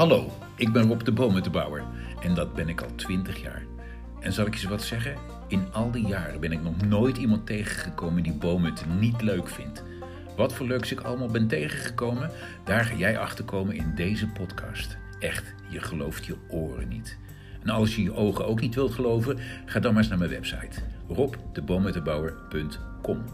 Hallo, ik ben Rob de Bomenbouwer en dat ben ik al 20 jaar. En zal ik je wat zeggen? In al die jaren ben ik nog nooit iemand tegengekomen die bomen niet leuk vindt. Wat voor leuks ik allemaal ben tegengekomen, daar ga jij achter komen in deze podcast. Echt, je gelooft je oren niet. En als je je ogen ook niet wilt geloven, ga dan maar eens naar mijn website robdebomenbouwer.com.